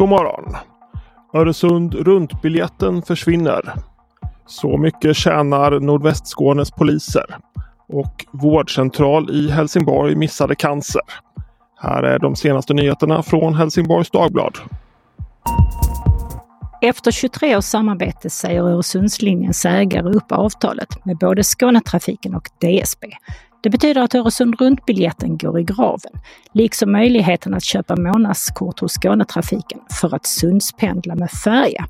God morgon! Öresund runt-biljetten försvinner. Så mycket tjänar Nordvästskånes poliser. Och vårdcentral i Helsingborg missade cancer. Här är de senaste nyheterna från Helsingborgs Dagblad. Efter 23 års samarbete säger Öresundslinjens ägare upp avtalet med både Skånetrafiken och DSB. Det betyder att Öresund runt-biljetten går i graven, liksom möjligheten att köpa månadskort hos Skånetrafiken för att Sundspendla med färja.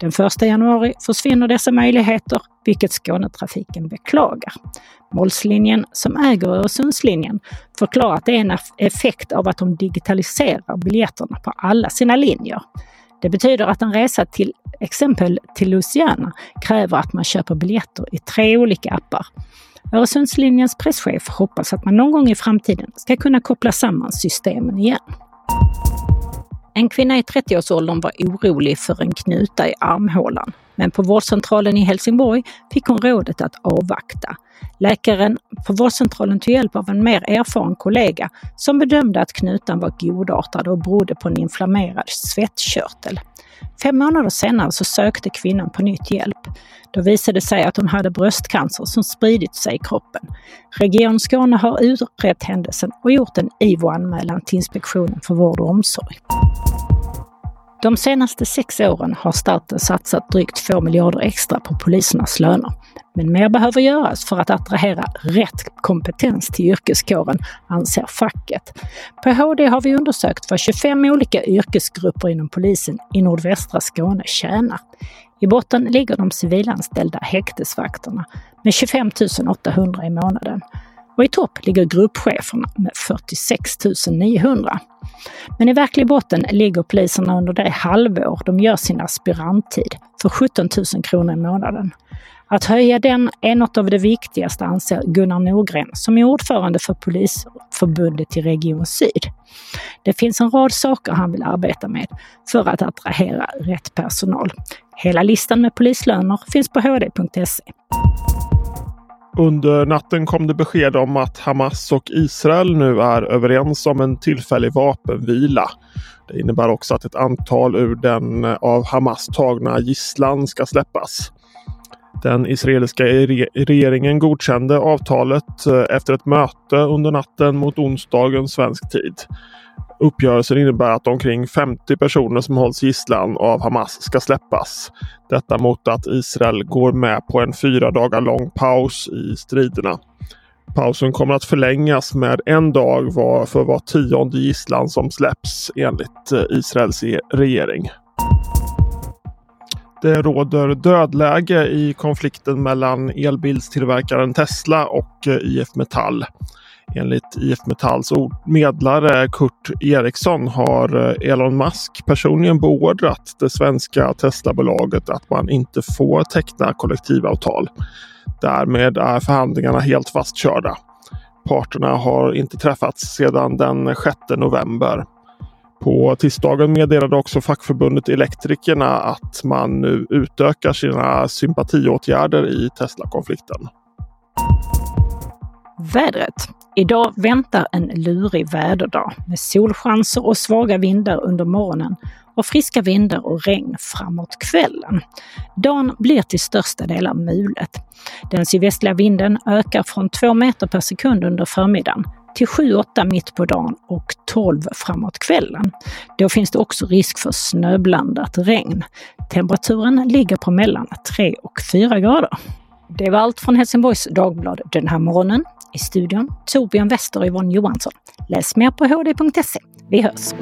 Den 1 januari försvinner dessa möjligheter, vilket Skånetrafiken beklagar. Målslinjen, som äger Öresundslinjen, förklarar att det är en effekt av att de digitaliserar biljetterna på alla sina linjer. Det betyder att en resa till exempel till Luciana kräver att man köper biljetter i tre olika appar. Öresundslinjens presschef hoppas att man någon gång i framtiden ska kunna koppla samman systemen igen. En kvinna i 30-årsåldern var orolig för en knuta i armhålan, men på vårdcentralen i Helsingborg fick hon rådet att avvakta. Läkaren på vårdcentralen tog hjälp av en mer erfaren kollega som bedömde att knutan var godartad och berodde på en inflammerad svettkörtel. Fem månader senare så sökte kvinnan på nytt hjälp. Då visade det sig att hon hade bröstcancer som spridit sig i kroppen. Region Skåne har utrett händelsen och gjort en IVO-anmälan till Inspektionen för vård och omsorg. De senaste sex åren har staten satsat drygt 2 miljarder extra på polisernas löner. Men mer behöver göras för att attrahera rätt kompetens till yrkeskåren, anser facket. På HD har vi undersökt vad 25 olika yrkesgrupper inom polisen i nordvästra Skåne tjänar. I botten ligger de civilanställda häktesvakterna med 25 800 i månaden. Och i topp ligger gruppcheferna med 46 900. Men i verklig botten ligger poliserna under det halvår de gör sin aspiranttid för 17 000 kronor i månaden. Att höja den är något av det viktigaste anser Gunnar Norgren som är ordförande för Polisförbundet i Region Syd. Det finns en rad saker han vill arbeta med för att attrahera rätt personal. Hela listan med polislöner finns på hd.se. Under natten kom det besked om att Hamas och Israel nu är överens om en tillfällig vapenvila. Det innebär också att ett antal ur den eh, av Hamas tagna gisslan ska släppas. Den israeliska regeringen godkände avtalet eh, efter ett möte under natten mot onsdagen svensk tid. Uppgörelsen innebär att omkring 50 personer som hålls gisslan av Hamas ska släppas. Detta mot att Israel går med på en fyra dagar lång paus i striderna. Pausen kommer att förlängas med en dag var för var tionde gisslan som släpps enligt eh, Israels e-, regering. Det råder dödläge i konflikten mellan elbilstillverkaren Tesla och eh, IF Metall. Enligt IF Metalls medlare Kurt Eriksson har eh, Elon Musk personligen beordrat det svenska Teslabolaget att man inte får teckna kollektivavtal. Därmed är förhandlingarna helt fastkörda. Parterna har inte träffats sedan den 6 november. På tisdagen meddelade också fackförbundet Elektrikerna att man nu utökar sina sympatiåtgärder i Tesla-konflikten. Vädret. Idag väntar en lurig väderdag med solchanser och svaga vindar under morgonen och friska vindar och regn framåt kvällen. Dagen blir till största delar mulet. Den sydvästliga vinden ökar från 2 meter per sekund under förmiddagen till 7-8 mitt på dagen och 12 framåt kvällen. Då finns det också risk för snöblandat regn. Temperaturen ligger på mellan 3 och 4 grader. Det var allt från Helsingborgs Dagblad den här morgonen. I studion Torbjörn Wester och Yvonne Johansson. Läs mer på hd.se. Vi hörs!